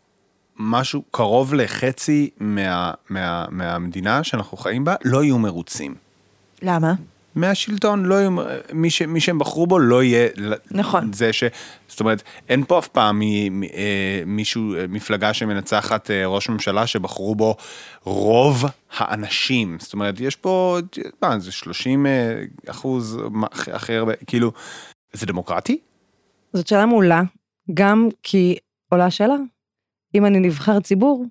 S3: משהו קרוב לחצי מה, מה, מהמדינה שאנחנו חיים בה, לא יהיו מרוצים.
S1: למה?
S3: מהשלטון לא יהיו, מי, ש, מי שהם בחרו בו לא יהיה
S1: נכון.
S3: זה ש... זאת אומרת, אין פה אף פעם מ, מ, אה, מישהו, אה, מפלגה שמנצחת אה, ראש ממשלה שבחרו בו רוב האנשים. זאת אומרת, יש פה, מה, זה 30 אה, אחוז הכי הרבה, כאילו, זה דמוקרטי?
S2: זאת שאלה מעולה, גם כי עולה השאלה, אם אני נבחר ציבור,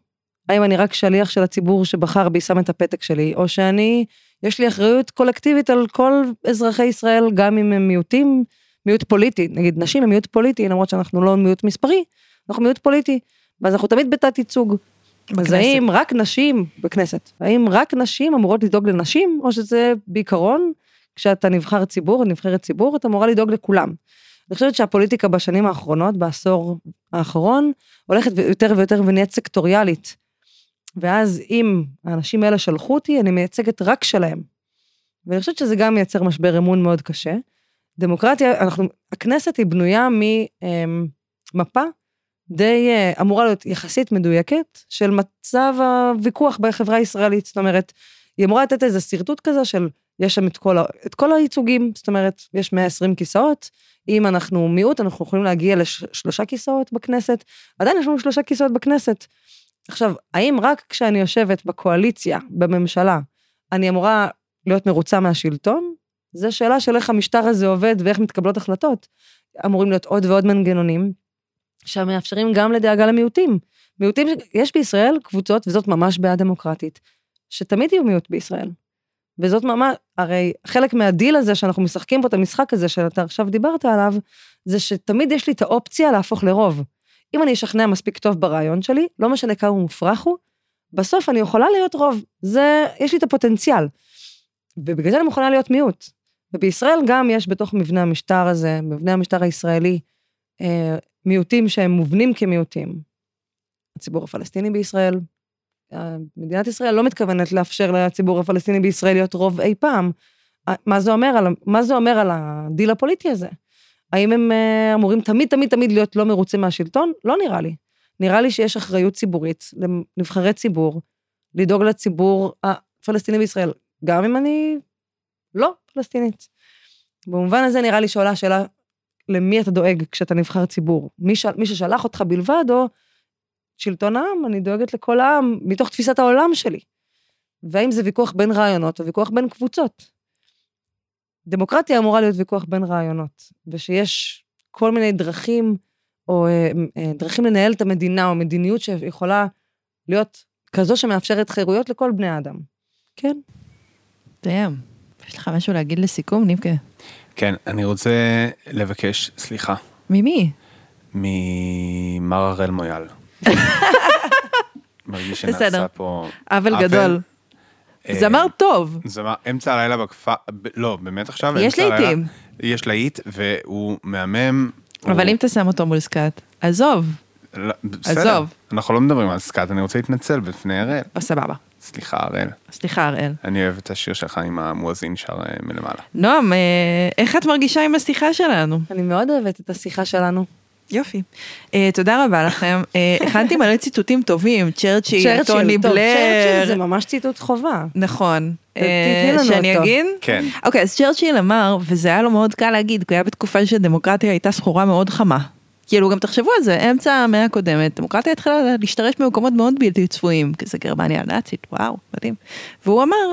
S2: האם אני רק שליח של הציבור שבחר בי, שם את הפתק שלי, או שאני, יש לי אחריות קולקטיבית על כל אזרחי ישראל, גם אם הם מיעוטים, מיעוט פוליטי, נגיד נשים הם מיעוט פוליטי, למרות שאנחנו לא מיעוט מספרי, אנחנו מיעוט פוליטי, ואז אנחנו תמיד בתת ייצוג. אז. האם רק נשים, בכנסת, האם רק נשים אמורות לדאוג לנשים, או שזה בעיקרון, כשאתה נבחר ציבור, נבחרת ציבור, אתה אמורה לדאוג לכולם. אני חושבת שהפוליטיקה בשנים האחרונות, בעשור האחרון, הולכת יותר ויותר ונהיית סקטוריאלית. ואז אם האנשים האלה שלחו אותי, אני מייצגת רק שלהם. ואני חושבת שזה גם מייצר משבר אמון מאוד קשה. דמוקרטיה, אנחנו, הכנסת היא בנויה ממפה די אה, אמורה להיות יחסית מדויקת של מצב הוויכוח בחברה הישראלית. זאת אומרת, היא אמורה לתת איזה שרטוט כזה של, יש שם את כל, את כל הייצוגים, זאת אומרת, יש 120 כיסאות, אם אנחנו מיעוט, אנחנו יכולים להגיע לשלושה כיסאות בכנסת, עדיין יש לנו שלושה כיסאות בכנסת. עכשיו, האם רק כשאני יושבת בקואליציה, בממשלה, אני אמורה להיות מרוצה מהשלטון? זה שאלה של איך המשטר הזה עובד ואיך מתקבלות החלטות. אמורים להיות עוד ועוד מנגנונים שמאפשרים גם לדאגה למיעוטים. מיעוטים, יש בישראל קבוצות, וזאת ממש בעיה דמוקרטית, שתמיד יהיו מיעוט בישראל. וזאת ממש, הרי חלק מהדיל הזה שאנחנו משחקים פה את המשחק הזה שאתה עכשיו דיברת עליו, זה שתמיד יש לי את האופציה להפוך לרוב. אם אני אשכנע מספיק טוב ברעיון שלי, לא משנה כמה מופרך הוא, בסוף אני יכולה להיות רוב. זה, יש לי את הפוטנציאל. ובגלל זה אני מוכנה להיות מיעוט. ובישראל גם יש בתוך מבנה המשטר הזה, מבנה המשטר הישראלי, אה, מיעוטים שהם מובנים כמיעוטים. הציבור הפלסטיני בישראל, מדינת ישראל לא מתכוונת לאפשר לציבור הפלסטיני בישראל להיות רוב אי פעם. מה זה אומר על, מה זה אומר על הדיל הפוליטי הזה? האם הם אה, אמורים תמיד תמיד תמיד להיות לא מרוצים מהשלטון? לא נראה לי. נראה לי שיש אחריות ציבורית לנבחרי ציבור, לדאוג לציבור הפלסטיני בישראל, גם אם אני לא פלסטינית. במובן הזה נראה לי שעולה השאלה למי אתה דואג כשאתה נבחר ציבור, מי, ש... מי ששלח אותך בלבד, או שלטון העם, אני דואגת לכל העם מתוך תפיסת העולם שלי. והאם זה ויכוח בין רעיונות או ויכוח בין קבוצות. דמוקרטיה אמורה להיות ויכוח בין רעיונות, ושיש כל מיני דרכים, או אה, אה, דרכים לנהל את המדינה, או מדיניות שיכולה להיות כזו שמאפשרת חירויות לכל בני האדם. כן.
S1: דיים. יש לך משהו להגיד לסיכום, ניבקה?
S3: כן, אני רוצה לבקש סליחה.
S1: ממי?
S3: ממר הראל מויאל. מרגיש שנעשה פה
S1: עוול גדול.
S3: אה,
S1: זמר טוב.
S3: זמר, אמצע הלילה בכפר, לא, באמת עכשיו?
S1: יש לעיתים.
S3: יש להיט, והוא מהמם.
S1: אבל
S3: הוא...
S1: אם אתה שם אותו מול סקאט, עזוב.
S3: לא, בסדר,
S1: עזוב.
S3: אנחנו לא מדברים על סקאט, אני רוצה להתנצל בפני הראל.
S1: או, סבבה.
S3: סליחה הראל.
S1: סליחה, הראל.
S3: אני אוהב את השיר שלך עם המואזין שר אה, מלמעלה.
S1: נועם, אה, איך את מרגישה עם השיחה שלנו?
S2: אני מאוד אוהבת את השיחה שלנו.
S1: יופי. Uh, תודה רבה לכם. Uh, הכנתי מלא ציטוטים טובים, צ'רצ'יל, טוני
S2: טוב,
S1: בלר.
S2: צ'רצ'יל זה ממש ציטוט חובה.
S1: נכון. אה, שאני
S2: אותו.
S1: אגיד?
S3: כן.
S1: אוקיי, אז צ'רצ'יל אמר, וזה היה לו מאוד קל להגיד, כי היה בתקופה שדמוקרטיה הייתה סחורה מאוד חמה. כאילו, גם תחשבו על זה, אמצע המאה הקודמת, דמוקרטיה התחילה להשתרש במקומות מאוד בלתי צפויים, כזה גרמניה הנאצית, וואו, מדהים. והוא אמר,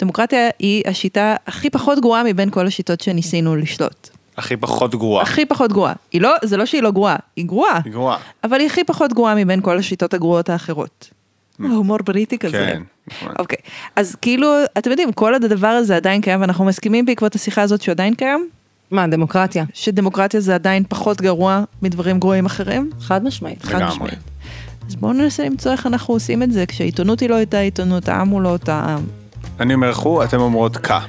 S1: דמוקרטיה היא השיטה הכי פחות גרועה מבין כל השיטות שניסינו לשלוט.
S3: הכי פחות גרועה.
S1: הכי פחות גרועה. היא לא, זה לא שהיא לא גרועה, היא גרועה.
S3: היא גרועה.
S1: אבל היא הכי פחות גרועה מבין כל השיטות הגרועות האחרות. הומור בריטי כזה.
S3: כן. נכון.
S1: אוקיי, אז כאילו, אתם יודעים, כל עוד הדבר הזה עדיין קיים, ואנחנו מסכימים בעקבות השיחה הזאת שהוא עדיין קיים,
S2: מה, דמוקרטיה?
S1: שדמוקרטיה זה עדיין פחות גרוע מדברים גרועים אחרים,
S2: חד משמעית.
S1: חד. משמעית. אז בואו ננסה למצוא איך אנחנו עושים את זה, כשהעיתונות היא לא אותה עיתונות, העם הוא לא אותה עם.
S3: אני אומר חו, אתם אומרות כה.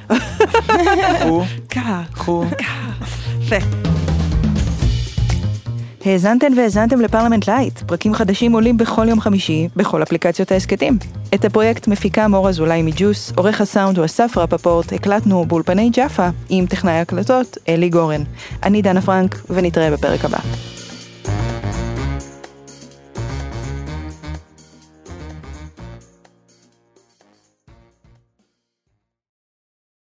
S3: חו,
S1: קה,
S3: חו.
S1: יפה. האזנתן והאזנתם לפרלמנט לייט, פרקים חדשים עולים בכל יום חמישי, בכל אפליקציות ההסכתים. את הפרויקט מפיקה מור אזולאי מג'וס, עורך הסאונד הוא אסף רפפורט, הקלטנו באולפני ג'אפה, עם טכנאי הקלטות אלי גורן. אני דנה פרנק, ונתראה בפרק הבא.